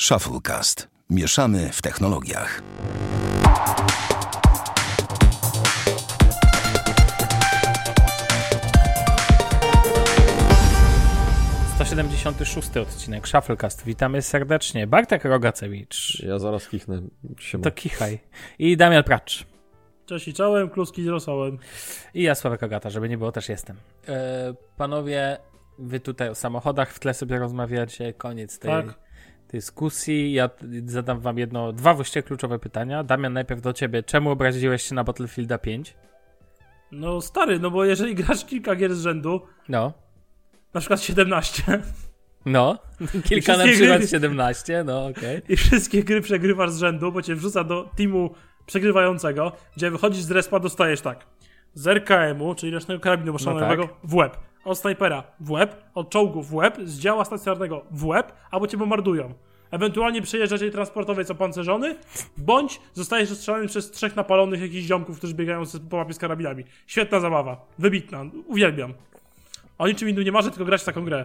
Shufflecast. Mieszamy w technologiach. szósty odcinek Shufflecast. Witamy serdecznie. Bartek Rogacewicz. Ja zaraz kichnę. Siema. To kichaj. I Damian Pracz. Cześć i czołem, kluski z rosołem. I ja Sławek Agata, żeby nie było, też jestem. E, panowie, wy tutaj o samochodach w tle sobie rozmawiacie, koniec tej Tak. Dyskusji. Ja zadam wam jedno, dwa właściwie kluczowe pytania. Damian, najpierw do ciebie. Czemu obraziłeś się na Battlefielda 5? No stary, no bo jeżeli grasz kilka gier z rzędu, No. na przykład 17 No, kilka na przykład gry- 17, no okej. i wszystkie gry przegrywasz z rzędu, bo cię wrzuca do teamu przegrywającego, gdzie wychodzisz z respa, dostajesz tak. Z RKM-u, czyli rocznego karabinu maszynowego, No tak. w łeb. Od snajpera w łeb, od czołgu w łeb, z działa stacjonarnego w łeb, albo cię bombardują. Ewentualnie przejeżdża cię transportowiec opancerzony, bądź zostajesz rozstrzelany przez trzech napalonych jakichś ziomków, którzy biegają po mapie z karabinami. Świetna zabawa. Wybitna. Uwielbiam. O niczym innym nie marzę, tylko grać w taką grę.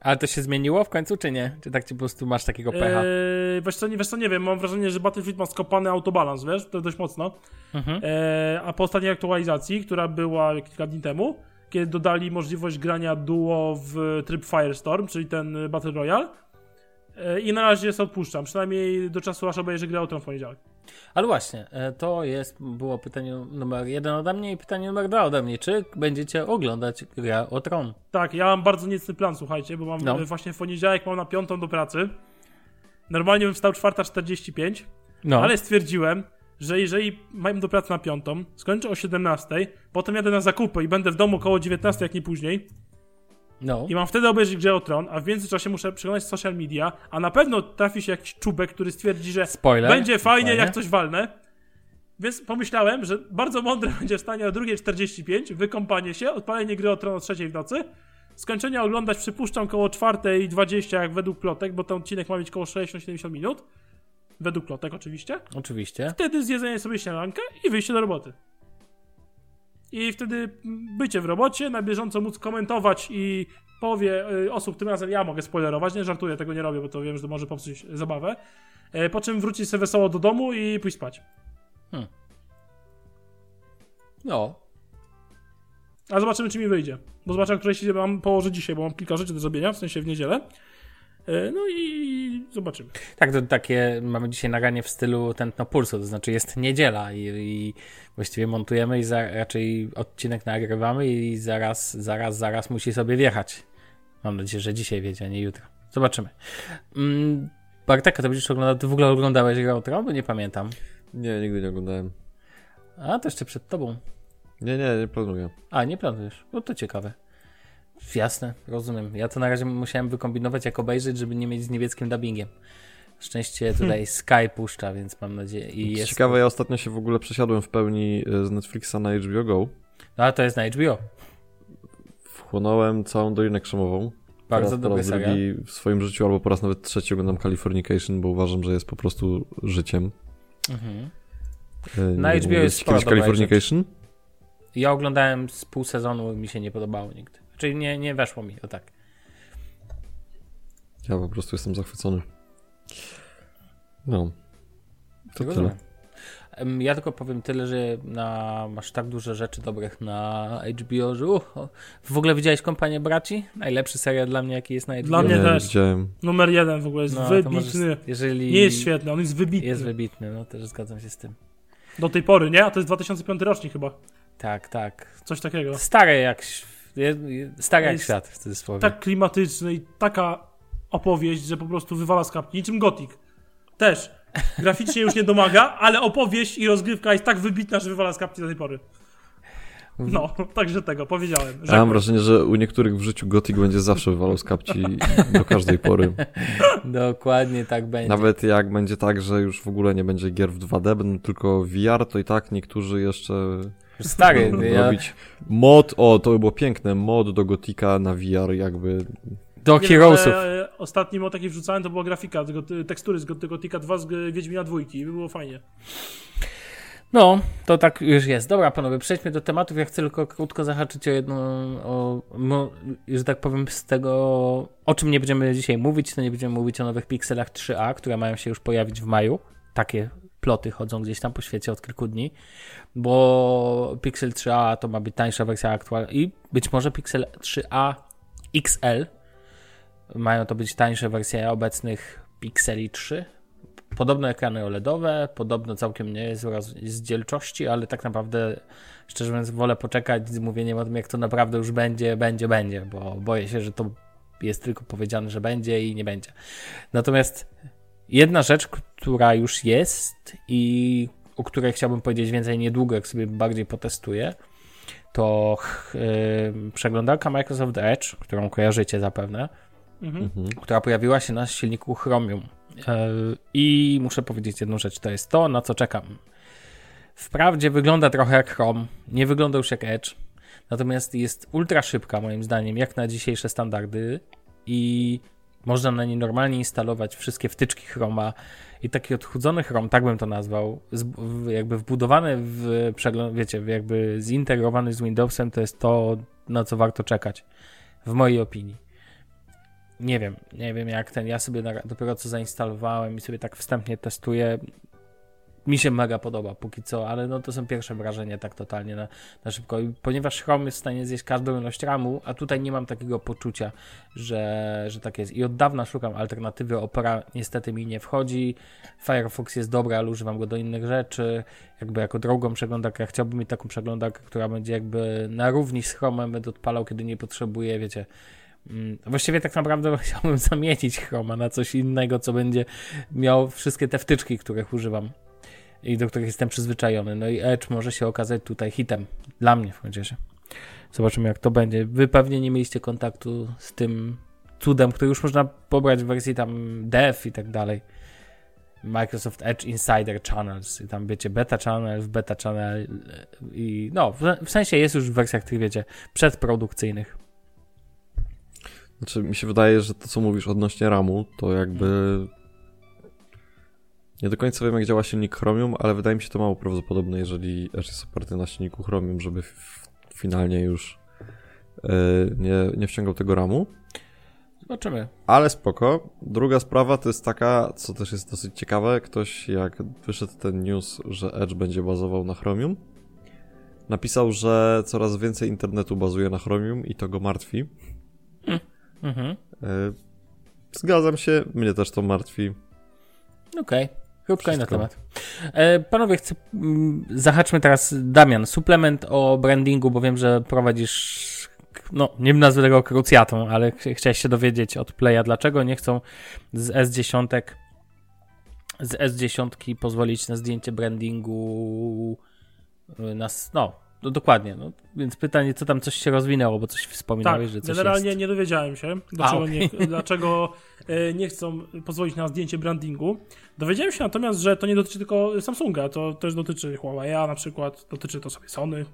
Ale to się zmieniło w końcu, czy nie? Czy tak ci po prostu masz takiego pecha? Eee, wiesz, co, nie, wiesz co, nie wiem, mam wrażenie, że Battlefield ma skopany autobalans, wiesz, to dość mocno. Mhm. Eee, a po ostatniej aktualizacji, która była kilka dni temu, kiedy dodali możliwość grania duo w tryb Firestorm, czyli ten Battle Royale, eee, i na razie sobie odpuszczam, przynajmniej do czasu aż obejrzę grę o Tron w poniedziałek. Ale właśnie, e, to jest, było pytanie numer jeden ode mnie i pytanie numer dwa ode mnie. Czy będziecie oglądać grę o Tron? Tak, ja mam bardzo niecny plan, słuchajcie, bo mam No. e, właśnie w poniedziałek mam na piątą do pracy. Normalnie bym wstał 4.45, No, Ale stwierdziłem, że jeżeli mam do pracy na piątą, skończę o 17, potem jadę na zakupy i będę w domu około 19, jak nie później, no. i mam wtedy obejrzeć Grę o Tron, a w międzyczasie muszę przeglądać social media, a na pewno trafi się jakiś czubek, który stwierdzi, że Spoiler. będzie fajnie, Fajnie. jak coś walnę. Więc pomyślałem, że bardzo mądre będzie wstanie o 2.45, wykąpanie się, odpalenie Gry o Tron o 3 w nocy, skończenie oglądać przypuszczam koło 4.20, jak według plotek, bo ten odcinek ma mieć koło 60-70 minut. Według plotek oczywiście Oczywiście. wtedy zjedzenie sobie śniadanka i wyjście do roboty. I wtedy bycie w robocie, na bieżąco móc komentować i powie y, osób, tym razem ja mogę spoilerować, nie żartuję, tego nie robię, bo to wiem, że to może popsuć zabawę. E, po czym wrócić sobie wesoło do domu i pójść spać. No. A zobaczymy, czy mi wyjdzie. Bo zobaczę, której się mam położyć dzisiaj, bo mam kilka rzeczy do zrobienia, w sensie w niedzielę. E, no i zobaczymy. Tak, to takie mamy dzisiaj nagranie w stylu tętno pulsu, to znaczy jest niedziela i, i właściwie montujemy i za, raczej odcinek nagrywamy i zaraz, zaraz, zaraz musi sobie wjechać. Mam nadzieję, że dzisiaj wiedzie, a nie jutro. Zobaczymy. Mm, Bartek, to będziesz oglądał, ty w ogóle oglądałeś grę o Tron? Bo nie pamiętam. Nie, nigdy nie oglądałem. A, to jeszcze przed tobą. Nie, nie, nie planuję. A, nie planujesz. No to ciekawe. Jasne, rozumiem. Ja to na razie musiałem wykombinować, jak obejrzeć, żeby nie mieć z niemieckim dubbingiem. Szczęście tutaj Sky puszcza, więc mam nadzieję. I jest. Ciekawe, ja ostatnio się w ogóle przesiadłem w pełni y, z Netflixa na HBO Go. No, ale to jest na HBO. Wchłonąłem całą Dolinę Krzemową. Bardzo po dobry raz serial. drugi w swoim życiu, albo po raz nawet trzeci oglądam Californication, bo uważam, że jest po prostu życiem. Mhm. Y, Na HBO jest kiedyś Californication? Ja oglądałem z pół sezonu i mi się nie podobało nigdy. Czyli nie, nie weszło mi, o tak. Ja po prostu jestem zachwycony. No. To tyle. Rozumiem. Ja tylko powiem tyle, że na, masz tak dużo rzeczy dobrych na HBO, że uh, w ogóle widziałeś Kompanię Braci? Najlepszy serial dla mnie, jaki jest na HBO. Dla mnie nie, też. widziałem. Numer jeden w ogóle jest No, wybitny. możesz- jeżeli Nie jest świetny, on jest wybitny. Jest wybitny, no też zgadzam się z tym. Do tej pory, nie? A to jest 2005 rocznik chyba. Tak, tak. Coś takiego. Stare jak, stare jak Jest świat w cudzysłowie. Tak klimatyczny i taka opowieść, że po prostu wywala z kapki. Niczym Gothic. Też. Graficznie już nie domaga, ale opowieść i rozgrywka jest tak wybitna, że wywala z kapki do tej pory. No, także tego, powiedziałem. Ja mam wrażenie, że u niektórych w życiu Gothic będzie zawsze wywalał z kapci do każdej pory. Dokładnie tak będzie. Nawet jak będzie tak, że już w ogóle nie będzie gier w 2D, będą tylko VR, to i tak niektórzy jeszcze Stary, ja, robić mod, o to by było piękne, mod do Gotika na VR jakby. do Nie, Heroesów. ale Ostatnim o taki wrzucałem, to była grafika, tego, tekstury z Gothica 2 z Wiedźmina dwójki i by było fajnie. No, to tak już jest. Dobra, panowie, przejdźmy do tematów. Ja chcę tylko krótko zahaczyć o jedno, o, no, że tak powiem, z tego, o czym nie będziemy dzisiaj mówić, to nie będziemy mówić o nowych pikselach 3A, które mają się już pojawić w maju. Takie ploty chodzą gdzieś tam po świecie od kilku dni, bo Pixel 3a to ma być tańsza wersja aktualna i być może Pixel 3a XL mają to być tańsze wersje obecnych Pixeli 3. Podobno ekrany OLEDowe, podobno całkiem nie jest rozdzielczości, ale tak naprawdę szczerze mówiąc wolę poczekać z mówieniem o tym, jak to naprawdę już będzie, będzie, będzie, bo boję się, że to jest tylko powiedziane, że będzie i nie będzie. Natomiast jedna rzecz, która już jest i o której chciałbym powiedzieć więcej niedługo, jak sobie bardziej potestuję, to yy, przeglądarka Microsoft Edge, którą kojarzycie zapewne, mhm. która pojawiła się na silniku Chromium. Yy, I muszę powiedzieć jedną rzecz, to jest to, na co czekam. Wprawdzie wygląda trochę jak Chrome, nie wygląda już jak Edge, natomiast jest ultra szybka moim zdaniem, jak na dzisiejsze standardy i można na niej normalnie instalować wszystkie wtyczki Chroma i taki odchudzony Chrome, tak bym to nazwał, jakby wbudowany w przegląd, wiecie, jakby zintegrowany z Windowsem, to jest to, na co warto czekać, w mojej opinii. Nie wiem, nie wiem jak ten, ja sobie dopiero co zainstalowałem i sobie tak wstępnie testuję, mi się mega podoba póki co, ale no to są pierwsze wrażenia tak totalnie na, na szybko. I ponieważ Chrome jest w stanie zjeść każdą ilość RAMu, a tutaj nie mam takiego poczucia, że, że tak jest. I od dawna szukam alternatywy. Opera niestety mi nie wchodzi. Firefox jest dobry, ale używam go do innych rzeczy. Jakby jako drugą przeglądarkę. Chciałbym mieć taką przeglądarkę, która będzie jakby na równi z Chromem, będę odpalał, kiedy nie potrzebuję, wiecie, mm, Właściwie tak naprawdę chciałbym zamienić Chroma na coś innego, co będzie miał wszystkie te wtyczki, których używam i do których jestem przyzwyczajony. No i Edge może się okazać tutaj hitem. Dla mnie w końcu. Zobaczymy jak to będzie. Wy pewnie nie mieliście kontaktu z tym cudem, który już można pobrać w wersji tam dev i tak dalej. Microsoft Edge Insider Channels i tam wiecie beta channel, beta channel i no, w sensie jest już w wersjach tych wiecie, przedprodukcyjnych. Znaczy mi się wydaje, że to co mówisz odnośnie RAMu, to jakby nie do końca wiem, jak działa silnik Chromium, ale wydaje mi się to mało prawdopodobne, jeżeli Edge jest oparty na silniku Chromium, żeby finalnie już yy, nie, nie wciągał tego ramu. Zobaczymy. Ale spoko. Druga sprawa to jest taka, co też jest dosyć ciekawe. Ktoś, jak wyszedł ten news, że Edge będzie bazował na Chromium, napisał, że coraz więcej internetu bazuje na Chromium i to go martwi. Mm. Mhm. Yy, zgadzam się, mnie też to martwi. Okej. Okay. Krótko na temat. E, panowie, chcę, mm, zahaczmy teraz, Damian, suplement o brandingu, bo wiem, że prowadzisz, no nie nazwę tego krucjatą, ale ch chciałeś się dowiedzieć od Playa, dlaczego nie chcą z S10 z S10 pozwolić na zdjęcie brandingu y, na, no, no dokładnie. No, więc pytanie, co tam coś się rozwinęło, bo coś wspominałeś, tak, że coś generalnie jest. nie dowiedziałem się, dlaczego, A, okay. nie, dlaczego e, nie chcą pozwolić na zdjęcie brandingu. Dowiedziałem się natomiast, że to nie dotyczy tylko Samsunga, to też dotyczy Huawei na przykład, dotyczy to sobie Sony.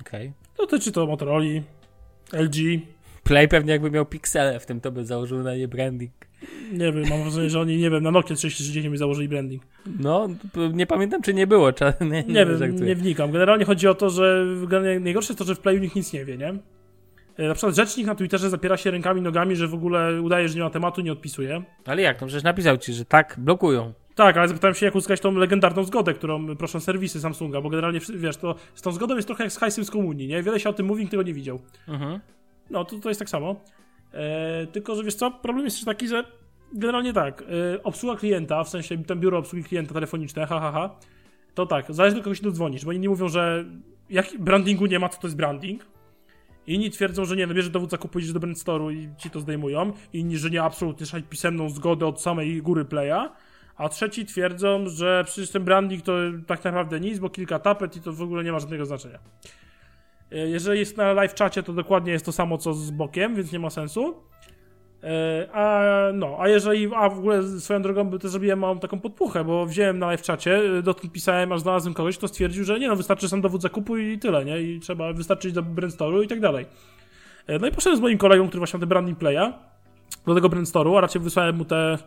Okay. Dotyczy to Motorola, LG. Play pewnie jakby miał piksele w tym, to by założył na nie branding. Nie wiem, mam wrażenie, że oni, nie wiem, na Nokia 3310 mi założyli branding. No, nie pamiętam, czy nie było. Czy, nie, nie, nie wiem, nie wnikam. Generalnie chodzi o to, że najgorsze jest to, że w Playu nikt nic nie wie, nie? E, na przykład rzecznik na Twitterze zapiera się rękami, nogami, że w ogóle udaje, że nie ma tematu, nie odpisuje. Ale jak? No przecież napisał ci, że tak, blokują. Tak, ale zapytałem się, jak uzyskać tą legendarną zgodę, którą proszą serwisy Samsunga, bo generalnie, wiesz, to z tą zgodą jest trochę jak z hajsem z komunii, nie? Wiele się o tym mówi, nikt tego nie widział. Mhm. No, to, to jest tak samo. E, tylko, że wiesz co, problem jest taki, że generalnie tak, y, obsługa klienta, w sensie ten biuro obsługi klienta telefoniczne, hahaha, ha, ha, to tak, zależy do kogo się dodzwonisz, bo inni mówią, że jak brandingu nie ma, co to jest branding. Inni twierdzą, że nie, bierzesz dowód zakupu, idziesz do brandstoru i ci to zdejmują. Inni, że nie, absolutnie, trzeba pisemną zgodę od samej góry playa. A trzeci twierdzą, że przecież ten branding to tak naprawdę nic, bo kilka tapet i to w ogóle nie ma żadnego znaczenia. Y, jeżeli jest na live czacie, to dokładnie jest to samo co z bokiem, więc nie ma sensu. E, a no, a jeżeli, a w ogóle swoją drogą też zrobiłem małą taką podpuchę, bo wziąłem na live czacie, e, dotąd pisałem, aż znalazłem kogoś, kto stwierdził, że nie no, wystarczy sam dowód zakupu i tyle, nie? I trzeba wystarczyć do brandstoru i tak dalej. E, no i poszedłem z moim kolegą, który właśnie ma ten branding playa, do tego brandstoru, a raczej wysłałem mu tę,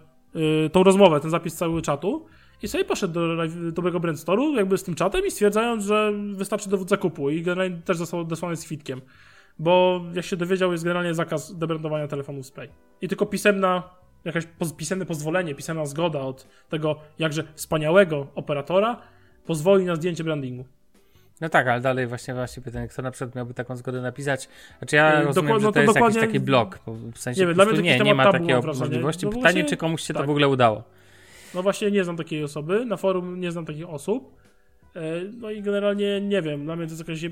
tą rozmowę, ten zapis cały czatu I sobie poszedł do dobrego brandstoru, jakby z tym czatem i stwierdzając, że wystarczy dowód zakupu i generalnie też został odesłany z kwitkiem. Bo jak się dowiedział, jest generalnie zakaz debrandowania telefonów z Play. I tylko pisemna, jakaś pisemne pozwolenie, pisemna zgoda od tego jakże wspaniałego operatora pozwoli na zdjęcie brandingu. No tak, ale dalej właśnie właśnie pytanie, kto na przykład miałby taką zgodę napisać. Znaczy ja Yy, rozumiem, że no to to jest jakiś taki blok. W sensie Nie wiem, dla mnie to nie, nie ma takiej możliwości. No Pytanie, właśnie- czy komuś się to tak. w ogóle udało. No właśnie nie znam takiej osoby, na forum nie znam takich osób. E, No i generalnie nie wiem, dla mnie to jest jakaś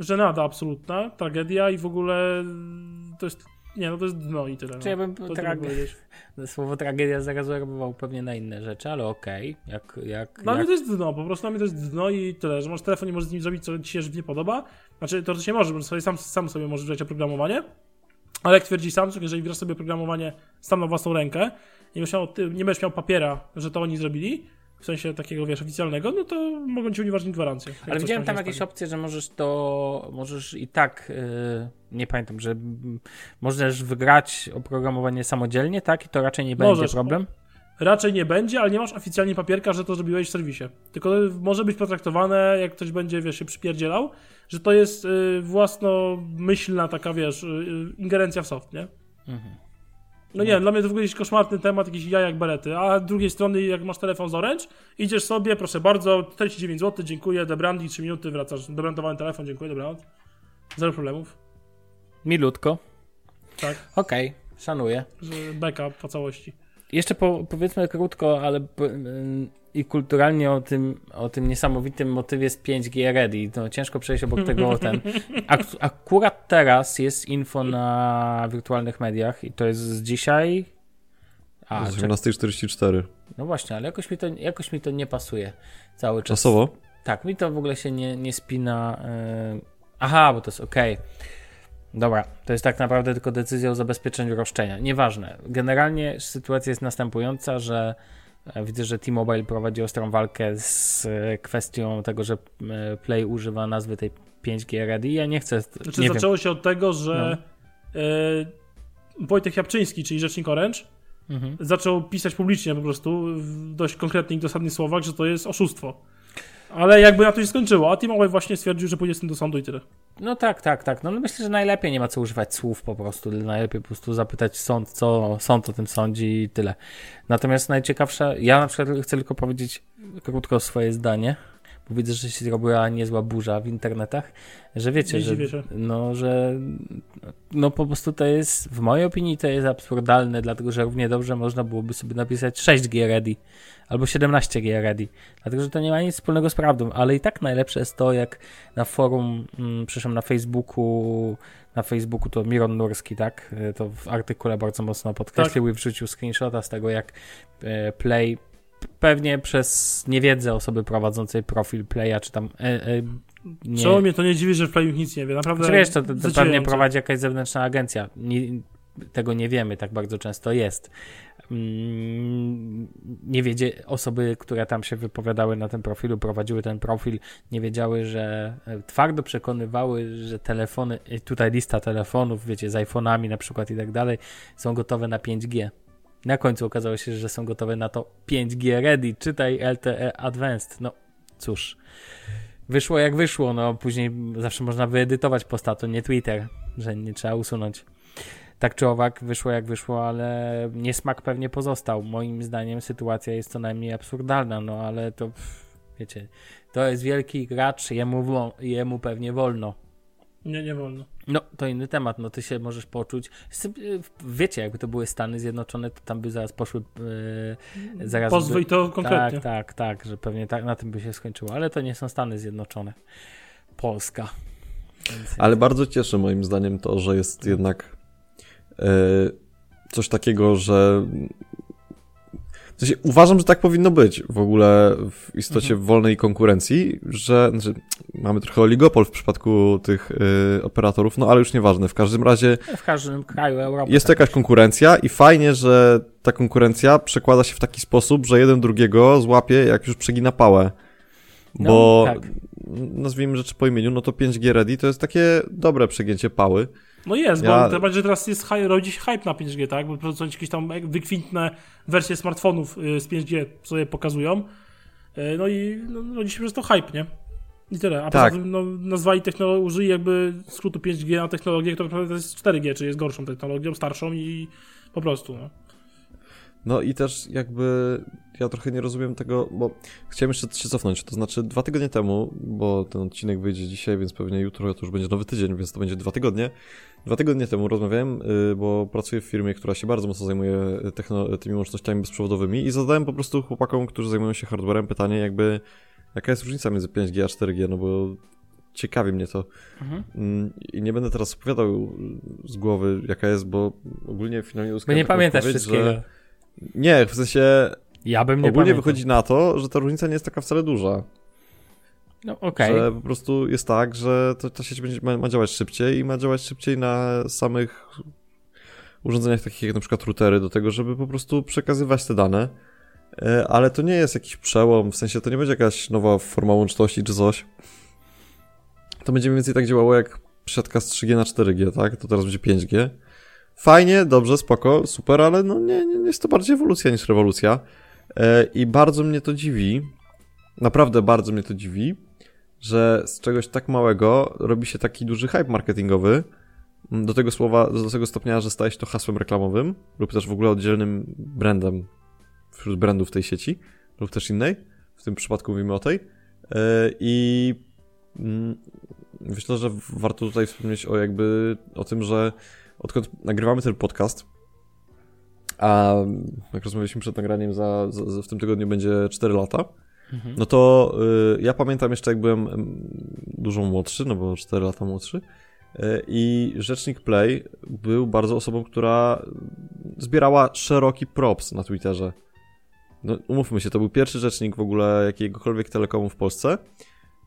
żenada absolutna, tragedia i w ogóle to jest, nie no to jest dno i tyle. Czy ja no. bym To tyle trage-. Słowo tragedia zareagował pewnie na inne rzeczy, ale okej. Jak, jak, Dla mnie jak... to jest dno, po prostu dla mnie to jest dno i tyle, że masz telefon i możesz z nim zrobić, co ci się nie podoba. Znaczy, to się może, bo sobie sam, sam sobie możesz wziąć oprogramowanie, ale jak twierdzi Samsung, jeżeli wgrasz sobie oprogramowanie sam na własną rękę, nie będziesz miał, nie będziesz miał papiera, że to oni zrobili, w sensie takiego, wiesz, oficjalnego, no to mogą ci unieważnić gwarancję. Ale widziałem tam jakieś opcje, że możesz to, możesz i tak, yy, nie pamiętam, że możesz wygrać oprogramowanie samodzielnie, tak? I to raczej nie będzie Możesz. problem. Raczej nie będzie, ale nie masz oficjalnie papierka, że to zrobiłeś w serwisie. Tylko może być potraktowane, jak ktoś będzie, wiesz, się przypierdzielał, że to jest y, własnomyślna taka, wiesz, y, y, ingerencja w soft, nie? Mhm. No nie, dla mnie to w ogóle jakiś koszmarny temat, jakiś jajak berety. A z drugiej strony, jak masz telefon z Orange, idziesz sobie, proszę bardzo, 49 zł, dziękuję, debrandi, 3 minuty, wracasz, debrandowany telefon, dziękuję, dobranoc. Zero problemów, Milutko. tak, Okej, szanuję. że backup po całości. Jeszcze po, powiedzmy krótko, ale ym, i kulturalnie o tym, o tym niesamowitym motywie z 5G Ready. No, ciężko przejść obok tego ten. Ak akurat teraz jest info na wirtualnych mediach i to jest z dzisiaj. A, Z czek- 18.44. no właśnie, ale jakoś mi, to, jakoś mi to nie pasuje cały czas. Czasowo? Tak, mi to w ogóle się nie, nie spina. Yy... Aha, bo to jest ok. Dobra, to jest tak naprawdę tylko decyzja o zabezpieczeniu roszczenia. Nieważne. Generalnie sytuacja jest następująca, że e, widzę, że T-Mobile prowadzi ostrą walkę z e, kwestią tego, że e, Play używa nazwy tej 5G Ready. Ja nie chcę. Znaczy, nie wiem. zaczęło się od tego, że e, Wojtek Jabczyński, czyli rzecznik Orange, Mhm. zaczął pisać publicznie po prostu w dość konkretnych, dosadnych słowach, że to jest oszustwo. Ale jakby na to się skończyło, a T-Mobile właśnie stwierdził, że pójdzie z tym do sądu i tyle. No tak, tak, tak. No myślę, że najlepiej nie ma co używać słów po prostu. Najlepiej po prostu zapytać sąd, co sąd o tym sądzi i tyle. Natomiast najciekawsze, ja na przykład chcę tylko powiedzieć krótko swoje zdanie, bo widzę, że się zrobiła niezła burza w internetach, że wiecie, że, no, że no po prostu to jest, w mojej opinii to jest absurdalne, dlatego że równie dobrze można byłoby sobie napisać 6G ready albo 17G ready, dlatego że to nie ma nic wspólnego z prawdą, ale i tak najlepsze jest to, jak na forum, mm, przepraszam, na Facebooku, na Facebooku to Miron Nurski, tak, E, to w artykule bardzo mocno podkreślił i wrzucił screenshota z tego, jak e, Play pewnie przez niewiedzę osoby prowadzącej profil Playa, czy tam e, e, nie, Czemu mnie to nie dziwi, że w Playu nic nie wie, naprawdę. znaczy, wiesz, to, to, to pewnie prowadzi jakaś zewnętrzna agencja. Nie, tego nie wiemy, tak bardzo często jest. Mm, Nie wiedzie, osoby, które tam się wypowiadały na tym profilu, prowadziły ten profil, nie wiedziały, że e, twardo przekonywały, że telefony, i tutaj lista telefonów, wiecie, z iPhone'ami na przykład i tak dalej, są gotowe na 5G. Na końcu okazało się, że są gotowe na to 5G ready, czytaj LTE Advanced. No cóż, wyszło jak wyszło, no później zawsze można wyedytować posta, to nie Twitter, że nie trzeba usunąć. Tak czy owak, wyszło jak wyszło, ale niesmak pewnie pozostał. Moim zdaniem sytuacja jest co najmniej absurdalna, no ale to wiecie, to jest wielki gracz, jemu, jemu pewnie wolno. Nie, nie wolno. No, to inny temat, no ty się możesz poczuć. Sy- Wiecie, jakby to były Stany Zjednoczone, to tam by zaraz poszły. Yy, zaraz Pozwy by, i to konkretnie. Tak, tak, tak, że pewnie tak na tym by się skończyło, ale to nie są Stany Zjednoczone. Polska. Więc Ale bardzo cieszy moim zdaniem to, że jest jednak e, coś takiego, że w sensie, uważam, że tak powinno być w ogóle w istocie Mhm. wolnej konkurencji, że znaczy, mamy trochę oligopol w przypadku tych e, operatorów, no ale już nieważne. W każdym razie w każdym kraju Europy. jest to jakaś konkurencja i fajnie, że ta konkurencja przekłada się w taki sposób, że jeden drugiego złapie, jak już przegina pałę. No, Bo tak. nazwijmy rzeczy po imieniu, no to 5G Ready to jest takie dobre przegięcie pały. No jest, Ja- bo to będzie teraz jest rodzi się hype na 5G, tak? Bo producenci jakieś tam wykwintne wersje smartfonów y, z 5G sobie pokazują. Y, No i no, rodzi się przez to hype, nie? I tyle. A Tak. poza tym no, nazwali technologię, użyli jakby skrótu 5G na technologię, która naprawdę jest 4G, czyli jest gorszą technologią, starszą i po prostu, no. No i też jakby ja trochę nie rozumiem tego, bo chciałem jeszcze się cofnąć. To znaczy dwa tygodnie temu, bo ten odcinek wyjdzie dzisiaj, więc pewnie jutro to już będzie nowy tydzień, więc to będzie dwa tygodnie. Dwa tygodnie temu rozmawiałem, y, bo pracuję w firmie, która się bardzo mocno zajmuje techno- tymi łącznościami bezprzewodowymi i zadałem po prostu chłopakom, którzy zajmują się hardwarem pytanie jakby jaka jest różnica między 5G a 4G, no bo ciekawi mnie to. Mhm. Mm, I nie będę teraz opowiadał z głowy jaka jest, bo ogólnie finalnie Bo uzyskałem nie taką pamiętasz wszystkiego. Że... Nie, w sensie Ja bym nie ogólnie pamiętał. wychodzi na to, że ta różnica nie jest taka wcale duża. No okej. Że po prostu jest tak, że to, ta sieć będzie, ma, ma działać szybciej i ma działać szybciej na samych urządzeniach takich jak na przykład routery do tego, żeby po prostu przekazywać te dane. E, Ale to nie jest jakiś przełom, w sensie to nie będzie jakaś nowa forma łączności czy coś. To będzie mniej więcej tak działało jak przesiadka z 3G na 4G, tak? To teraz będzie 5G. Fajnie, dobrze, spoko, super, ale no nie, nie jest to bardziej ewolucja niż rewolucja. E, I bardzo mnie to dziwi, naprawdę bardzo mnie to dziwi, że z czegoś tak małego robi się taki duży hype marketingowy, do tego słowa, do tego stopnia, że staje się to hasłem reklamowym, lub też w ogóle oddzielnym brandem wśród brandów tej sieci, lub też innej, w tym przypadku mówimy o tej. E, I mm, myślę, że warto tutaj wspomnieć o jakby, o tym, że odkąd nagrywamy ten podcast, a jak rozmawialiśmy przed nagraniem, za, za, za w tym tygodniu będzie 4 lata, Mhm. no to y, ja pamiętam jeszcze jak byłem em, dużo młodszy, no bo 4 lata młodszy y, i Rzecznik Play był bardzo osobą, która zbierała szeroki props na Twitterze. No umówmy się, to był pierwszy rzecznik w ogóle jakiegokolwiek telekomu w Polsce,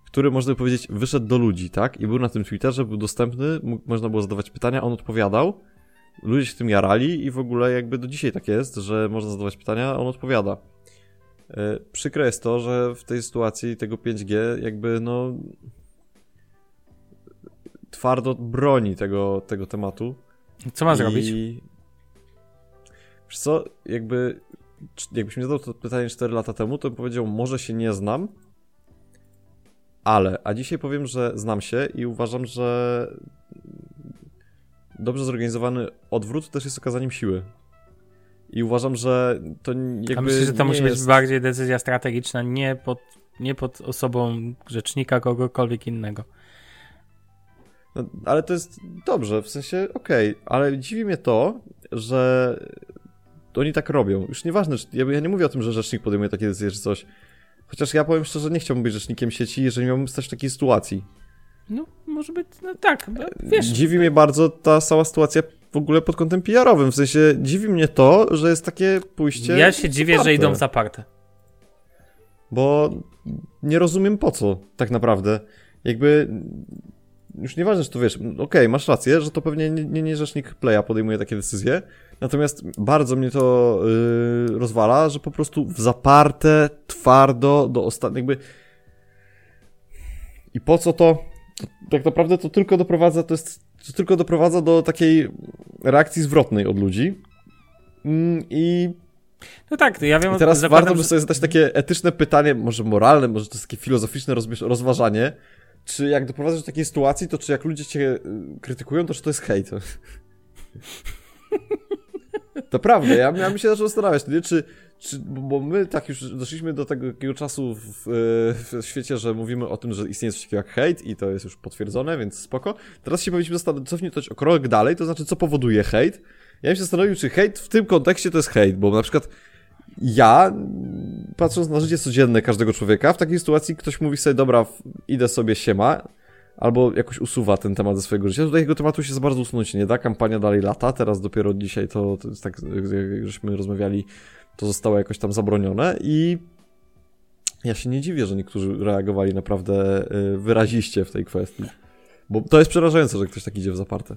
który można powiedzieć wyszedł do ludzi, tak? I był na tym Twitterze, był dostępny, mógł, można było zadawać pytania, on odpowiadał, ludzie się tym jarali i w ogóle jakby do dzisiaj tak jest, że można zadawać pytania, a on odpowiada. E, Przykre jest to, że w tej sytuacji tego 5G jakby no twardo broni tego, tego tematu. Co ma I... zrobić? Wiesz co, jakby jakbyś mi zadał to pytanie 4 lata temu, to bym powiedział, może się nie znam, ale, a dzisiaj powiem, że znam się i uważam, że dobrze zorganizowany odwrót też jest okazaniem siły. I uważam, że to jakby A myślę, że to musi jest... być bardziej decyzja strategiczna, nie pod, nie pod osobą rzecznika kogokolwiek innego. No, ale to jest dobrze, w sensie okej, ale dziwi mnie to, że oni tak robią. Już nieważne, czy, ja, ja nie mówię o tym, że rzecznik podejmuje takie decyzje czy coś. Chociaż ja powiem szczerze, nie chciałbym być rzecznikiem sieci, jeżeli miałbym stać w takiej sytuacji. No, może być, no tak, no, wiesz. Dziwi mnie bardzo ta cała sytuacja w ogóle pod kątem PR-owym. W sensie dziwi mnie to, że jest takie pójście. Ja się dziwię, że zaparte. idą w zaparte. Bo nie rozumiem po co, tak naprawdę. Jakby. Już nieważne, że to wiesz, okej, masz rację, że to pewnie nie, nie, nie rzecznik Playa podejmuje takie decyzje, natomiast bardzo mnie to yy, rozwala, że po prostu w zaparte, twardo, do ostatniego, jakby... I po co to? Tak naprawdę to tylko doprowadza, to jest, to tylko doprowadza do takiej reakcji zwrotnej od ludzi. Mm, I No tak, ja wiem, i teraz zakładam, warto by że- sobie zadać takie etyczne pytanie, może moralne, może to jest takie filozoficzne rozważanie, czy jak doprowadzasz do takiej sytuacji, to czy jak ludzie cię y, krytykują, to czy to jest hejt? To prawda, ja, ja bym się zaczął zastanawiać, nie? Czy, czy, bo my tak już doszliśmy do tego takiego czasu w, w świecie, że mówimy o tym, że istnieje coś takiego jak hejt i to jest już potwierdzone, więc spoko. Teraz się powinniśmy zastan- cofnąć o krok dalej, to znaczy co powoduje hejt. Ja bym się zastanowił, czy hejt w tym kontekście to jest hejt, bo na przykład ja, patrząc na życie codzienne każdego człowieka, w takiej sytuacji ktoś mówi sobie, dobra, idę sobie siema, albo jakoś usuwa ten temat ze swojego życia. Tutaj tego tematu się za bardzo usunąć nie da, kampania dalej lata, teraz dopiero dzisiaj to, to jest tak, jak żeśmy rozmawiali, to zostało jakoś tam zabronione i ja się nie dziwię, że niektórzy reagowali naprawdę y, wyraziście w tej kwestii. Bo to jest przerażające, że ktoś tak idzie w zaparte.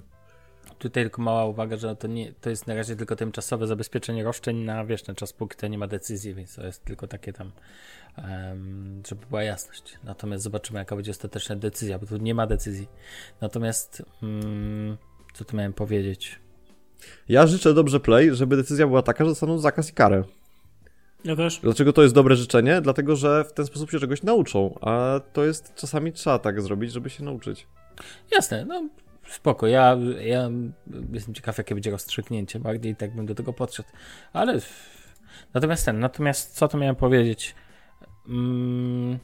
Tutaj tylko mała uwaga, że to, nie, to jest na razie tylko tymczasowe zabezpieczenie roszczeń na wiesz, na czas, póki to nie ma decyzji, więc to jest tylko takie tam, em, żeby była jasność. Natomiast zobaczymy, jaka będzie ostateczna decyzja, bo tu nie ma decyzji. Natomiast mm, Co tu miałem powiedzieć? Ja życzę dobrze Play, żeby decyzja była taka, że dostaną zakaz i karę. Ja też. Dlaczego to jest dobre życzenie? Dlatego, że w ten sposób się czegoś nauczą, a to jest czasami trzeba tak zrobić, żeby się nauczyć. Jasne, no spoko. Ja, ja jestem ciekaw, jakie będzie rozstrzygnięcie. Bardziej tak bym do tego podszedł. Ale natomiast ten, natomiast co to miałem powiedzieć? Mm,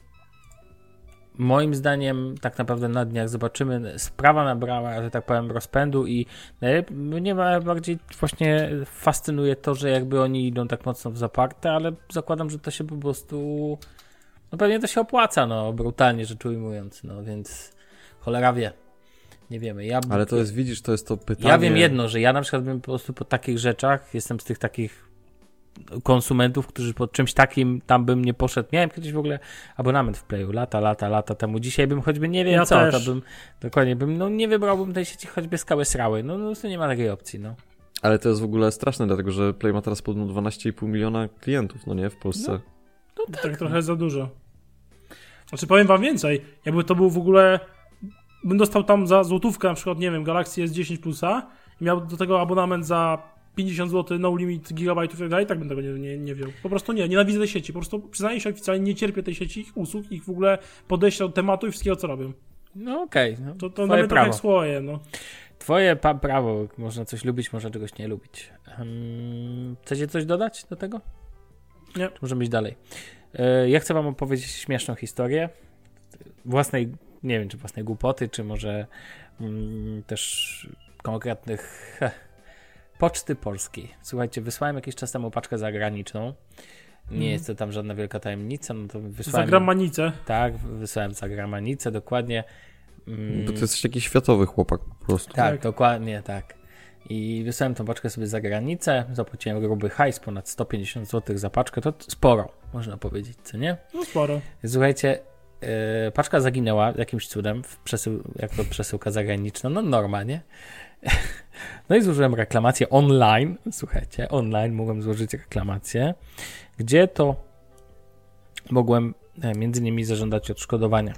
moim zdaniem tak naprawdę na dniach zobaczymy. Sprawa nabrała, że tak powiem, rozpędu i mnie bardziej właśnie fascynuje to, że jakby oni idą tak mocno w zaparte, ale zakładam, że to się po prostu no pewnie to się opłaca, no brutalnie rzecz ujmując, no więc cholera wie. Nie wiemy. Ja, ale to jest, widzisz, to jest to pytanie. Ja wiem jedno, że ja na przykład bym po prostu po takich rzeczach, jestem z tych takich konsumentów, którzy pod czymś takim tam bym nie poszedł. Miałem kiedyś w ogóle abonament w Playu, lata, lata, lata temu. Dzisiaj bym choćby nie wiem ja co, też. to bym dokładnie bym, no nie wybrałbym tej sieci choćby skały srały. No, no to nie ma takiej opcji, no. Ale to jest w ogóle straszne, dlatego że Play ma teraz podobno 12,5 miliona klientów, no nie, w Polsce. No, no tak, tak trochę za dużo. Znaczy powiem wam więcej, jakby to był w ogóle bym dostał tam za złotówkę na przykład, nie wiem, Galaxy S10 Plusa i miał do tego abonament za 50 zł, no limit gigabajtów i tak dalej, tak bym tego nie, nie, nie wziął. Po prostu nie, nienawidzę tej sieci. Po prostu przyznaję się oficjalnie, nie cierpię tej sieci, ich usług, ich w ogóle podejścia do tematu i wszystkiego, co robią. No okej. Okay, no, to to nawet tak jak słoje, no. Twoje prawo, można coś lubić, można czegoś nie lubić. Um, chcecie coś dodać do tego? Nie. Możemy iść dalej? E, ja chcę wam opowiedzieć śmieszną historię własnej, nie wiem, czy własnej głupoty, czy może mm, też konkretnych heh, Poczty Polskiej. Słuchajcie, wysłałem jakiś czas temu paczkę zagraniczną. Nie mm. jest to tam żadna wielka tajemnica, no to wysłałem... Za gramanicę. Tak, wysłałem za gramanicę, dokładnie. Mm. Bo to jesteś taki światowy chłopak po prostu. Tak, tak, dokładnie tak. I wysłałem tą paczkę sobie za granicę, zapłaciłem gruby hajs, ponad 150 zł za paczkę, to sporo, można powiedzieć, co nie? No sporo. Słuchajcie, paczka zaginęła jakimś cudem, w przesył, jak to przesyłka zagraniczna, no normalnie. No i złożyłem reklamację online. Słuchajcie, online mogłem złożyć reklamację, gdzie to mogłem e, między innymi zażądać odszkodowania.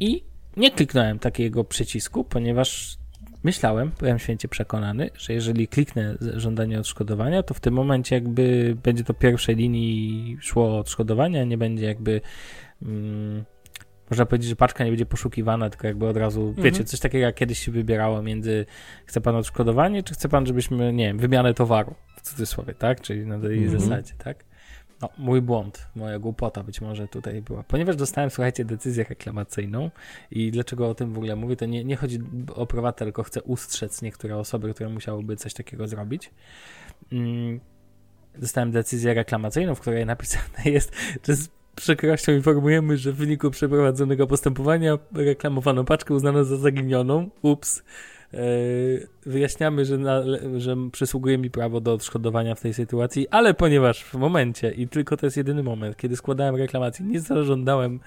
I nie kliknąłem takiego przycisku, ponieważ myślałem, byłem święcie przekonany, że jeżeli kliknę żądanie odszkodowania, to w tym momencie jakby będzie to pierwszej linii szło odszkodowania, nie będzie jakby mm, można powiedzieć, że paczka nie będzie poszukiwana, tylko jakby od razu, mhm. wiecie, coś takiego jak kiedyś się wybierało między chce pan odszkodowanie, czy chce pan, żebyśmy, nie wiem, wymianę towaru, w cudzysłowie, tak? Czyli na tej mhm. zasadzie, tak? No, mój błąd, moja głupota być może tutaj była. Ponieważ dostałem, słuchajcie, decyzję reklamacyjną i dlaczego o tym w ogóle mówię, to nie, nie chodzi o prywatę, tylko chcę ustrzec niektóre osoby, które musiałyby coś takiego zrobić. Mm, dostałem decyzję reklamacyjną, w której napisane jest, że przykrością informujemy, że w wyniku przeprowadzonego postępowania reklamowaną paczkę uznano za zaginioną. Ups. E, wyjaśniamy, że, na, że przysługuje mi prawo do odszkodowania w tej sytuacji, ale ponieważ w momencie, i tylko to jest jedyny moment, kiedy składałem reklamację, nie zażądałem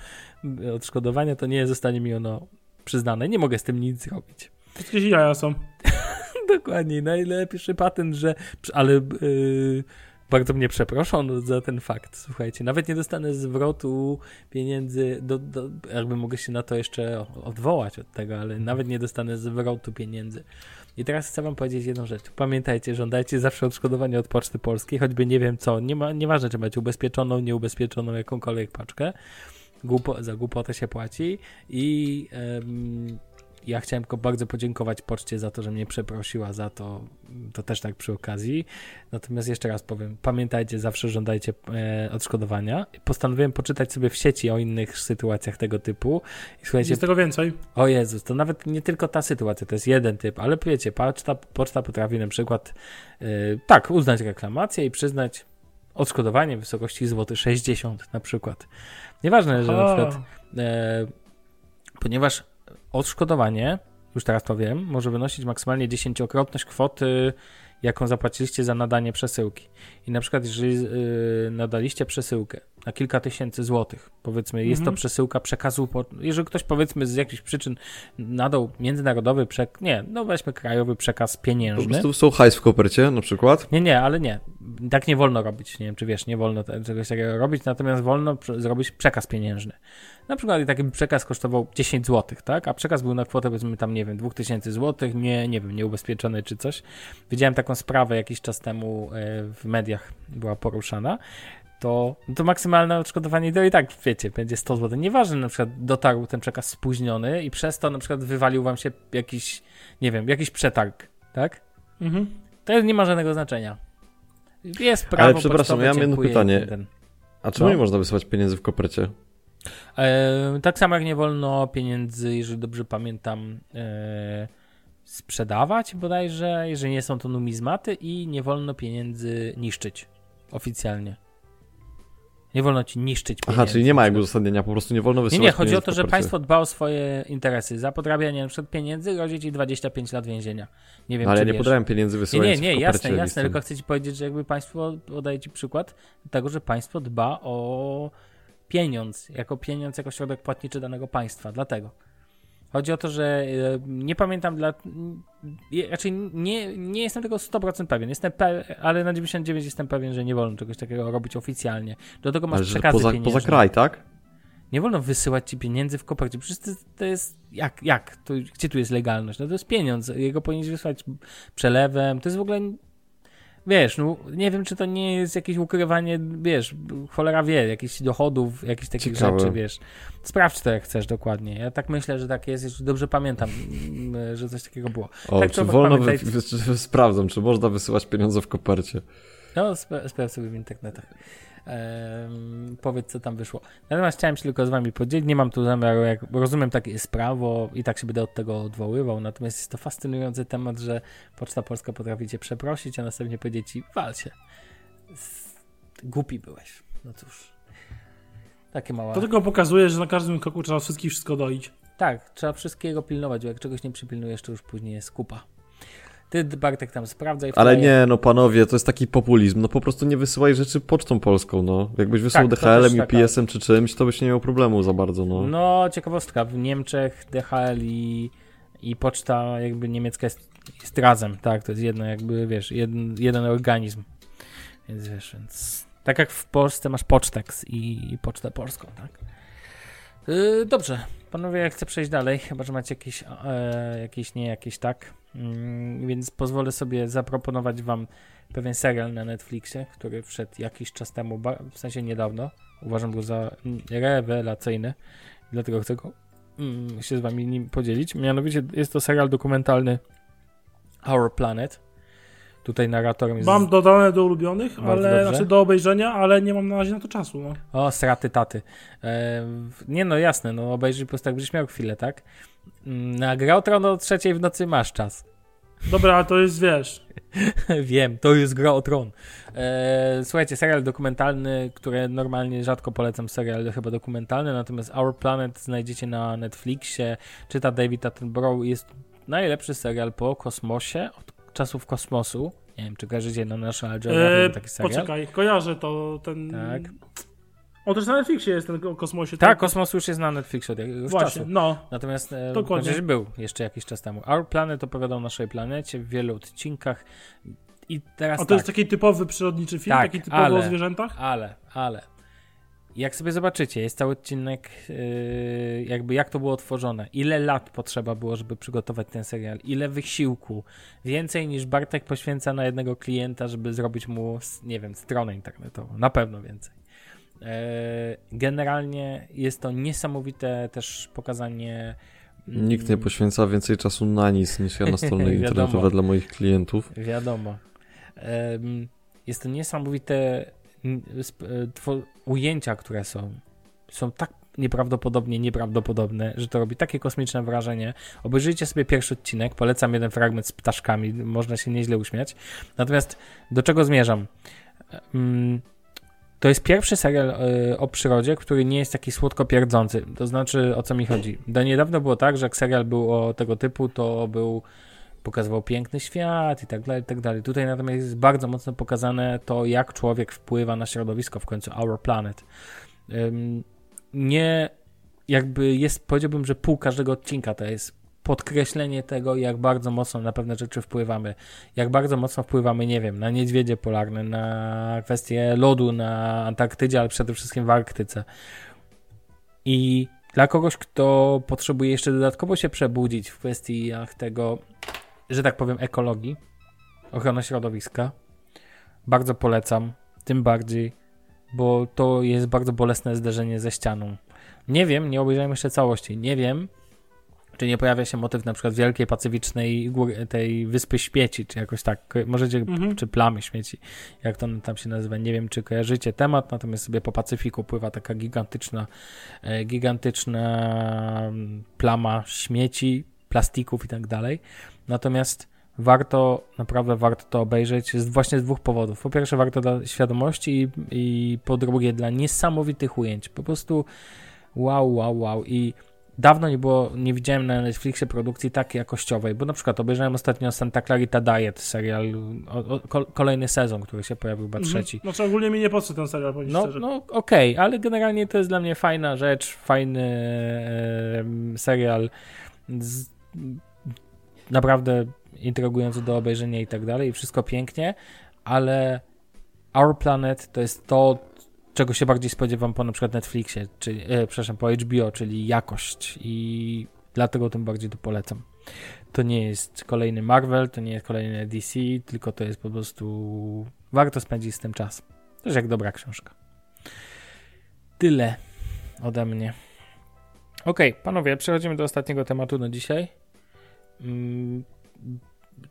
odszkodowania, to nie zostanie mi ono przyznane. Nie mogę z tym nic zrobić. Wszystkie jaja są. Dokładnie, najlepszy patent, że. Ale. Yy, bardzo mnie przeproszono za ten fakt. Słuchajcie, nawet nie dostanę zwrotu pieniędzy, do, do, jakby mogę się na to jeszcze odwołać od tego, ale nawet nie dostanę zwrotu pieniędzy. I teraz chcę wam powiedzieć jedną rzecz. Pamiętajcie, żądajcie zawsze odszkodowania od Poczty Polskiej, choćby nie wiem co, nie ma, nieważne czy macie ubezpieczoną, nieubezpieczoną jakąkolwiek paczkę, Głupo, za głupotę się płaci i ja chciałem tylko bardzo podziękować poczcie za to, że mnie przeprosiła za to, to też tak przy okazji. Natomiast jeszcze raz powiem, pamiętajcie, zawsze żądajcie e, odszkodowania. Postanowiłem poczytać sobie w sieci o innych sytuacjach tego typu. I słuchajcie, Jest tego więcej. O Jezus, to nawet nie tylko ta sytuacja, to jest jeden typ, ale wiecie, poczta, poczta potrafi na przykład e, tak, uznać reklamację i przyznać odszkodowanie w wysokości złoty 60 na przykład. Nieważne, że na przykład e, ponieważ odszkodowanie, już teraz to wiem, może wynosić maksymalnie dziesięciokrotność kwoty, jaką zapłaciliście za nadanie przesyłki. I na przykład, jeżeli yy, nadaliście przesyłkę, na kilka tysięcy złotych. Powiedzmy, jest to Mhm. przesyłka przekazu, po, jeżeli ktoś powiedzmy z jakichś przyczyn nadał międzynarodowy przekaz, nie, no weźmy krajowy przekaz Po pieniężny. prostu są hajs w kopercie na przykład. Nie, nie, ale nie. Tak nie wolno robić. Nie wiem, czy wiesz, nie wolno czegoś takiego robić, natomiast wolno zrobić przekaz pieniężny. Na przykład taki przekaz kosztował 10 zł, tak? A przekaz był na kwotę, powiedzmy tam, nie wiem, 2000 zł, nie, nie wiem, nieubezpieczony czy coś. Widziałem taką sprawę jakiś czas temu e, w mediach była poruszana. To, to maksymalne odszkodowanie to i tak, wiecie, będzie 100 zł. Nieważne, na przykład dotarł ten przekaz spóźniony i przez to na przykład wywalił wam się jakiś, nie wiem, jakiś przetarg, tak? Mhm. To nie ma żadnego znaczenia. Jest prawo Ale przepraszam, ja mam jedno pytanie. ten. A czemu No. nie można wysyłać pieniędzy w kopercie? E, tak samo jak nie wolno pieniędzy, jeżeli dobrze pamiętam, e, sprzedawać bodajże, jeżeli nie są to numizmaty i nie wolno pieniędzy niszczyć oficjalnie. Nie wolno ci niszczyć pieniędzy. Aha, czyli nie ma jakby uzasadnienia, po prostu nie wolno Nie, wysyłać nie, chodzi o to, że państwo dba o swoje interesy. Za podrabianie przykład pieniędzy grozi ci 25 lat więzienia. Nie wiem, No, ale ja nie wiesz. podrabiam pieniędzy Nie, wysyłając nie, nie, w jasne, jasne, listem. tylko chcę ci powiedzieć, że jakby państwo, podaje ci przykład tego, że państwo dba o pieniądz, jako pieniądz, jako środek płatniczy danego państwa, dlatego. Chodzi o to, że e, nie pamiętam dla... Raczej nie, nie jestem tego 100% pewien, jestem pe... ale na 99 jestem pewien, że nie wolno czegoś takiego robić oficjalnie. Do tego masz Ale przekazy poza, pieniężne. poza kraj, tak? Nie wolno wysyłać ci pieniędzy w kopercie. Przecież to, to jest. Jak? jak? To, gdzie tu jest legalność? No to jest pieniądz. Jego powinieneś wysłać przelewem. To jest w ogóle. Wiesz, no nie wiem, czy to nie jest jakieś ukrywanie, wiesz, cholera wie, jakichś dochodów, jakichś takich Ciekawe. rzeczy, wiesz. Sprawdź to, jak chcesz dokładnie. Ja tak myślę, że tak jest, jeśli dobrze pamiętam, mm, że coś takiego było. O, Tak, czy wolno, pamiętaj- wy, czy, sprawdzam, czy można wysyłać pieniądze w kopercie. No, sprawdź sobie w internetach. Ehm, powiedz, co tam wyszło. Natomiast chciałem się tylko z wami podzielić. Nie mam tu zamiaru, jak rozumiem, takie jest prawo i tak się będę od tego odwoływał. Natomiast jest to fascynujący temat, że Poczta Polska potrafi cię przeprosić, a następnie powiedzieć ci, wal się. Głupi byłeś. No cóż. Takie małe. To tylko pokazuje, że na każdym kroku trzeba wszystkich wszystko doić. Tak, trzeba wszystkiego pilnować, bo jak czegoś nie przypilnujesz, to już później jest kupa. Ty, Bartek, tam sprawdzaj. Ale nie, no panowie, to jest taki populizm. No po prostu nie wysyłaj rzeczy pocztą polską, no. Jakbyś wysłał Tak, DHL-em też i taka- PS-em czy czymś, to byś nie miał problemu za bardzo, no. No, ciekawostka. W Niemczech DHL i, i poczta jakby niemiecka jest, jest razem, tak? To jest jedno jakby, wiesz, jeden, jeden organizm. Więc wiesz, więc... Tak jak w Polsce masz Pocztex i, i Pocztę Polską, tak? Yy, dobrze. Panowie, ja chcę przejść dalej, chyba, że macie jakieś, e, jakieś nie, jakieś tak. Mm, więc pozwolę sobie zaproponować wam pewien serial na Netflixie, który wszedł jakiś czas temu, w sensie niedawno. Uważam go za rewelacyjny. Dlatego chcę go mm, się z wami nim podzielić. Mianowicie jest to serial dokumentalny Our Planet. Tutaj narratorem jest... Mam dodane do ulubionych, Bardzo ale dobrze. znaczy do obejrzenia, ale nie mam na razie na to czasu. No. O, straty taty. E, nie no, jasne, no obejrzyj po prostu tak będziesz miał chwilę, tak? Mm, Na grę o Tron o trzeciej w nocy masz czas. Dobra, ale to jest, wiesz, Wiem, to jest gra o Tron. E, słuchajcie, serial dokumentalny, który normalnie rzadko polecam serial chyba dokumentalny, natomiast Our Planet znajdziecie na Netflixie, czyta David Attenborough, jest najlepszy serial po kosmosie, od czasów kosmosu. Nie wiem, czy kojarzycie na National Geographic e, taki serial? poczekaj, kojarzę to, ten... Tak. O, też na Netflixie jest ten o kosmosie. Tak, ten- kosmos już jest na Netflixie od jakiegoś Właśnie, czasu. no. Natomiast e, Dokładnie. chociaż był jeszcze jakiś czas temu. Our Planet opowiadał o naszej planecie w wielu odcinkach. I teraz A to tak, jest taki typowy przyrodniczy film, Tak, taki typowy ale- o zwierzętach? ale, ale. Jak sobie zobaczycie, jest cały odcinek, yy, jakby jak to było tworzone, ile lat potrzeba było, żeby przygotować ten serial, ile wysiłku, więcej niż Bartek poświęca na jednego klienta, żeby zrobić mu, nie wiem, stronę internetową, na pewno więcej. Yy, generalnie jest to niesamowite też pokazanie. mm, Nikt nie poświęca więcej czasu na nic niż ja na strony Wiadomo. internetowe dla moich klientów. Wiadomo. Em, Jest to niesamowite ujęcia, które są. Są tak nieprawdopodobnie nieprawdopodobne, że to robi takie kosmiczne wrażenie. Obejrzyjcie sobie pierwszy odcinek, polecam jeden fragment z ptaszkami, można się nieźle uśmiać. Natomiast do czego zmierzam? Em, To jest pierwszy serial e, o przyrodzie, który nie jest taki słodko pierdzący. To znaczy, o co mi chodzi? Do niedawno było tak, że jak serial był o tego typu, to był pokazywał piękny świat i tak dalej, i tak dalej. Tutaj natomiast jest bardzo mocno pokazane to, jak człowiek wpływa na środowisko, w końcu Our Planet. Nie, jakby jest, powiedziałbym, że pół każdego odcinka to jest podkreślenie tego, jak bardzo mocno na pewne rzeczy wpływamy. Jak bardzo mocno wpływamy, nie wiem, na niedźwiedzie polarne, na kwestie lodu na Antarktydzie, ale przede wszystkim w Arktyce. I dla kogoś, kto potrzebuje jeszcze dodatkowo się przebudzić w kwestiach tego, że tak powiem, ekologii, ochrony środowiska, bardzo polecam. Tym bardziej, bo to jest bardzo bolesne zderzenie ze ścianą. Nie wiem, nie obejrzałem jeszcze całości. Nie wiem, czy nie pojawia się motyw na przykład Wielkiej Pacyficznej góry, tej Wyspy Śmieci, czy jakoś tak, możecie, Mhm. czy Plamy Śmieci, jak to tam się nazywa, nie wiem, czy kojarzycie temat, natomiast sobie po Pacyfiku pływa taka gigantyczna, e, gigantyczna mm, plama śmieci, plastików i tak dalej, natomiast warto, naprawdę warto to obejrzeć z, właśnie z dwóch powodów. Po pierwsze warto dla świadomości i, i po drugie dla niesamowitych ujęć, po prostu wow, wow, wow i dawno nie było, nie widziałem na Netflixie produkcji tak jakościowej, bo na przykład obejrzałem ostatnio Santa Clarita Diet, serial, o, o, ko- kolejny sezon, który się pojawił, chyba trzeci. Mhm. Znaczy ogólnie mi nie podszedł ten serial, powiem No, szczerze. no okej, ale generalnie to jest dla mnie fajna rzecz, fajny em, serial, z, naprawdę intrygujący do obejrzenia i tak dalej, wszystko pięknie, ale Our Planet to jest to, czego się bardziej spodziewam po na przykład Netflixie, czy, e, przepraszam, po HBO, czyli jakość i dlatego tym bardziej to polecam. To nie jest kolejny Marvel, to nie jest kolejny DC, tylko to jest po prostu warto spędzić z tym czas. Też jak dobra książka. Tyle ode mnie. Okej, panowie, przechodzimy do ostatniego tematu na dzisiaj. Mm,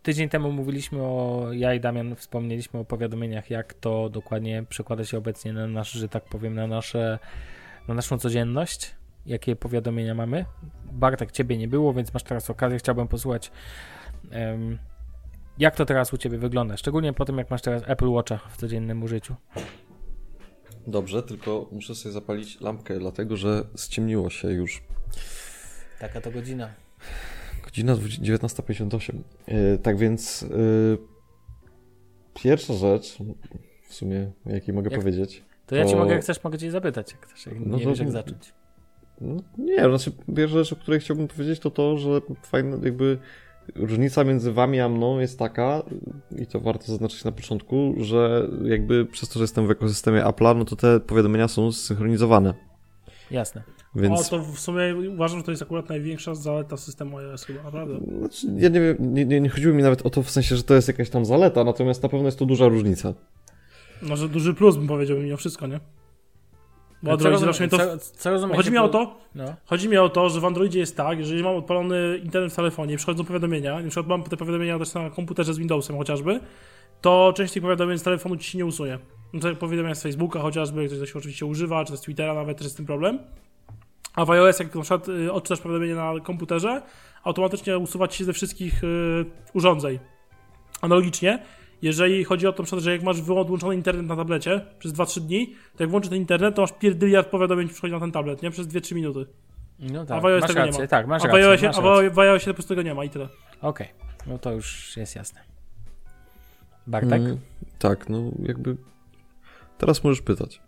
Tydzień temu mówiliśmy o, ja i Damian wspomnieliśmy o powiadomieniach, jak to dokładnie przekłada się obecnie na nasz, że tak powiem, na nasze, na naszą codzienność. Jakie powiadomienia mamy? Bartek, ciebie nie było, więc masz teraz okazję. Chciałbym posłuchać, jak to teraz u ciebie wygląda. Szczególnie po tym, jak masz teraz Apple Watcha w codziennym użyciu. Dobrze, tylko muszę sobie zapalić lampkę, dlatego że ściemniło się już. Taka to godzina. Godzina 20 19.58. Yy, tak więc yy, pierwsza rzecz, w sumie, jakiej mogę Jak- powiedzieć. To ja ci mogę, jak chcesz, mogę cię zapytać, jak chcesz. Jak No nie to- wiesz, jak zacząć. No, nie, znaczy pierwsza rzecz, o której chciałbym powiedzieć, to to, że fajne, jakby różnica między wami a mną jest taka, i to warto zaznaczyć na początku, że jakby przez to, że jestem w ekosystemie Apple'a, no to te powiadomienia są zsynchronizowane. Jasne. Więc O, to w sumie uważam, że to jest akurat największa zaleta systemu iOS chyba, naprawdę. Znaczy, ja nie wiem, nie, nie, nie chodziło mi nawet o to w sensie, że to jest jakaś tam zaleta, natomiast na pewno jest to duża różnica. No, że duży plus bym powiedział mimo wszystko, nie? Bo Android rozumie, zawsze mnie to... co, co Chodzi mi o to, No. Chodzi mi o to, że w Androidzie jest tak, jeżeli mam odpalony internet w telefonie, przychodzą powiadomienia, na przykład mam te powiadomienia też na komputerze z Windowsem chociażby, to część tych powiadomień z telefonu ci się nie usunie. No powiadomienia z Facebooka chociażby, ktoś to się oczywiście używa, czy z Twittera nawet, też jest z tym problem. A w iOS, jak na przykład y, odczytasz powiadomienie na komputerze, automatycznie usuwa ci się ze wszystkich y, urządzeń. Analogicznie, jeżeli chodzi o to, że jak masz wyłączony internet na tablecie przez 2-3 dni, to jak włączysz ten internet, to masz pierdyliard powiadomień przychodzi na ten tablet, nie? Przez 2-3 minuty. No A tak, iOS masz tego nie rację, ma. tak, masz A rację. iOSie, masz a rację. iOSie po prostu tego nie ma i tyle. Okej, no to już jest jasne. Bartek? Mm, tak, no jakby teraz możesz pytać.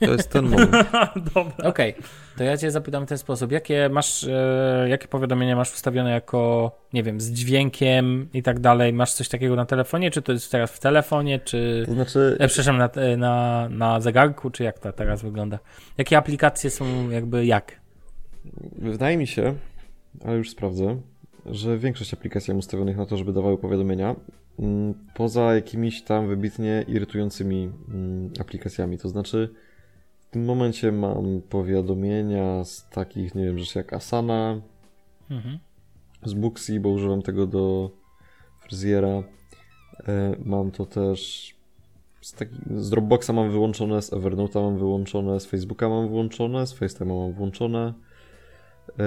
To jest ten moment. Dobra. Okej, to ja cię zapytam w ten sposób. Jakie masz, e, jakie powiadomienia masz ustawione jako, nie wiem, z dźwiękiem i tak dalej? Masz coś takiego na telefonie? Czy to jest teraz w telefonie, czy... To znaczy, E, przepraszam, na, e, na, na zegarku, czy jak to teraz wygląda? Jakie aplikacje są jakby jak? wydaje mi się, ale już sprawdzę, że większość aplikacji mam ustawionych na to, żeby dawały powiadomienia, mm, poza jakimiś tam wybitnie irytującymi mm, aplikacjami. To znaczy, w tym momencie mam powiadomienia z takich, nie wiem, rzeczy jak Asana, Mhm. z Booksy, bo używam tego do fryzjera. E, Mam to też z, taki, z Dropboxa mam wyłączone, z Evernote'a mam wyłączone, z Facebooka mam wyłączone, z FaceTime'a mam włączone. E,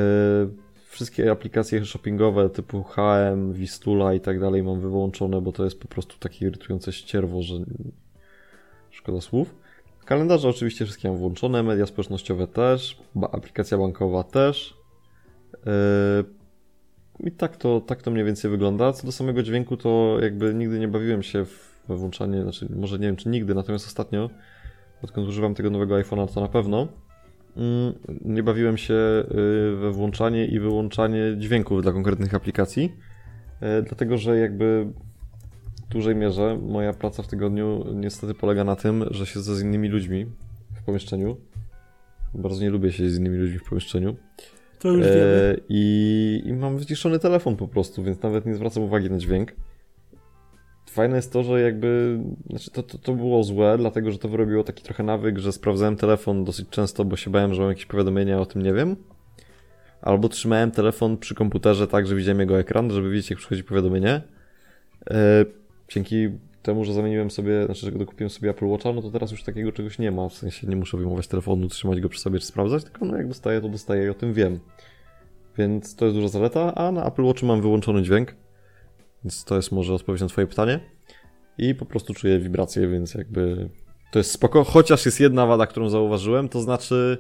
Wszystkie aplikacje shoppingowe typu HM, Vistula i tak dalej mam wyłączone, bo to jest po prostu takie irytujące ścierwo, że szkoda słów. Kalendarze oczywiście wszystkie mam włączone, media społecznościowe też, aplikacja bankowa też. E, i tak to, tak to mniej więcej wygląda. Co do samego dźwięku, to jakby nigdy nie bawiłem się we włączanie, znaczy może nie wiem czy nigdy, natomiast ostatnio, odkąd używam tego nowego iPhone'a, to na pewno, mm, nie bawiłem się y, we włączanie i wyłączanie dźwięków dla konkretnych aplikacji, y, dlatego że jakby dużej mierze moja praca w tygodniu niestety polega na tym, że siedzę z innymi ludźmi w pomieszczeniu. Bardzo nie lubię siedzieć z innymi ludźmi w pomieszczeniu. To już wiemy. E, i, I mam wyciszony telefon po prostu, więc nawet nie zwracam uwagi na dźwięk. Fajne jest to, że jakby. Znaczy to, to, to było złe, dlatego że to wyrobiło taki trochę nawyk, że sprawdzałem telefon dosyć często, bo się bałem, że mam jakieś powiadomienia, o tym nie wiem. Albo trzymałem telefon przy komputerze tak, że widziałem jego ekran, żeby widzieć, jak przychodzi powiadomienie. E, dzięki temu, że zamieniłem sobie, znaczy, że dokupiłem sobie Apple Watcha, no to teraz już takiego czegoś nie ma. W sensie nie muszę wyjmować telefonu, trzymać go przy sobie czy sprawdzać, tylko no jak dostaję, to dostaję i o tym wiem. Więc to jest duża zaleta, a na Apple Watchu mam wyłączony dźwięk. Więc to jest może odpowiedź na twoje pytanie. I po prostu czuję wibracje, więc jakby to jest spoko. Chociaż jest jedna wada, którą zauważyłem, to znaczy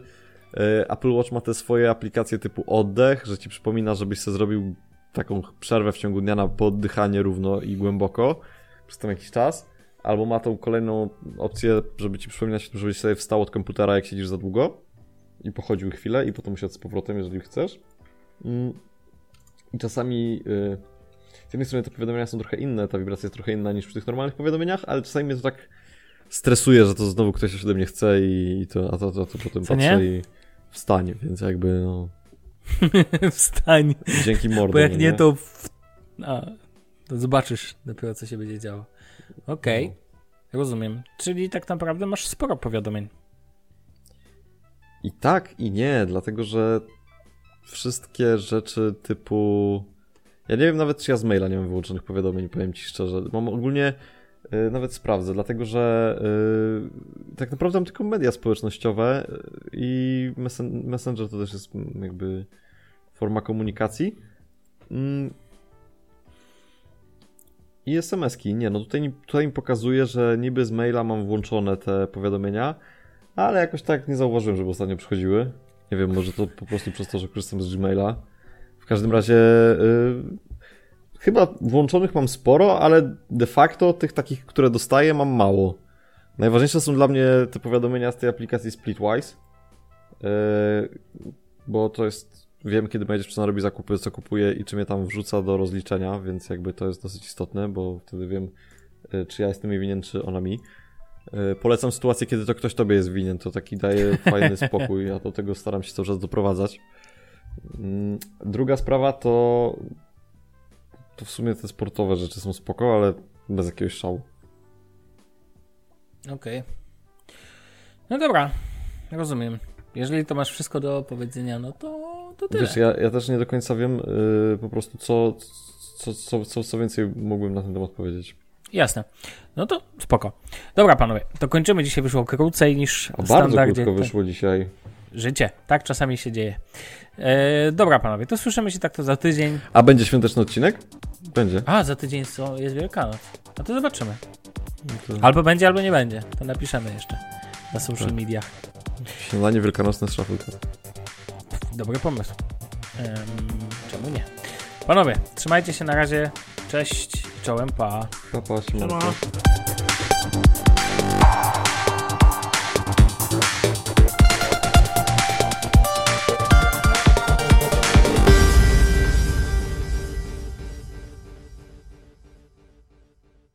e, Apple Watch ma te swoje aplikacje typu oddech, że ci przypomina, żebyś sobie zrobił taką przerwę w ciągu dnia na poddychanie równo i głęboko przez tam jakiś czas. Albo ma tą kolejną opcję, żeby ci przypominać, żebyś sobie wstał od komputera, jak siedzisz za długo i pochodził chwilę i potem usiadł z powrotem, jeżeli chcesz. Mm. I czasami y, z jednej strony te powiadomienia są trochę inne, ta wibracja jest trochę inna niż przy tych normalnych powiadomieniach, ale czasami mnie to tak stresuje, że to znowu ktoś coś ode mnie chce i, i to, a to, to, to potem Co patrzę nie? i wstanie, więc jakby no, Wstań. dzięki mordą. Bo jak no nie, to. W... A, to zobaczysz dopiero, co się będzie działo. Okej, No. rozumiem. Czyli tak naprawdę masz sporo powiadomień. I tak, i nie, dlatego że wszystkie rzeczy typu. Ja nie wiem nawet, czy ja z maila nie mam wyłączonych powiadomień, powiem ci szczerze. Mam ogólnie. y, Nawet sprawdzę, dlatego że y, tak naprawdę mam tylko media społecznościowe y, i messen- Messenger to też jest jakby forma komunikacji. Mm. I SMS-ki. Nie, no tutaj, tutaj mi pokazuje, że niby z maila mam włączone te powiadomienia, ale jakoś tak nie zauważyłem, żeby ostatnio przychodziły. Nie wiem, może to po prostu przez to, że korzystam z Gmaila. W każdym razie y, chyba włączonych mam sporo, ale de facto tych takich, które dostaję, mam mało. Najważniejsze są dla mnie te powiadomienia z tej aplikacji Splitwise, y, bo to jest, wiem kiedy moja dziewczyna robi zakupy, co kupuje i czy mnie tam wrzuca do rozliczenia, więc jakby to jest dosyć istotne, bo wtedy wiem, y, czy ja jestem jej winien, czy ona mi. Y, Polecam sytuację, kiedy to ktoś tobie jest winien, to taki daje fajny spokój, ja do tego staram się cały czas doprowadzać. Mm, Druga sprawa to to w sumie te sportowe rzeczy są spoko, ale bez jakiegoś szału. Okej. No dobra, rozumiem. Jeżeli to masz wszystko do powiedzenia, no to, to tyle. Wiesz, ja, ja też nie do końca wiem y, po prostu co, co, co, co, co więcej mógłbym na ten temat powiedzieć. Jasne. No to spoko. Dobra, panowie, to kończymy. Dzisiaj wyszło krócej niż A w bardzo standardzie. krótko wyszło dzisiaj. Życie. Tak czasami się dzieje. E, dobra, panowie, to słyszymy się tak to za tydzień. A będzie świąteczny odcinek? Będzie. A, za tydzień są, jest Wielkanoc. No to zobaczymy. To Albo będzie, albo nie będzie. To napiszemy jeszcze na social Tak. mediach. Śniadanie wielkanocne z szafy. Dobry pomysł. Czemu nie? Panowie, trzymajcie się na razie. Cześć, czołem, pa. Pa, pa,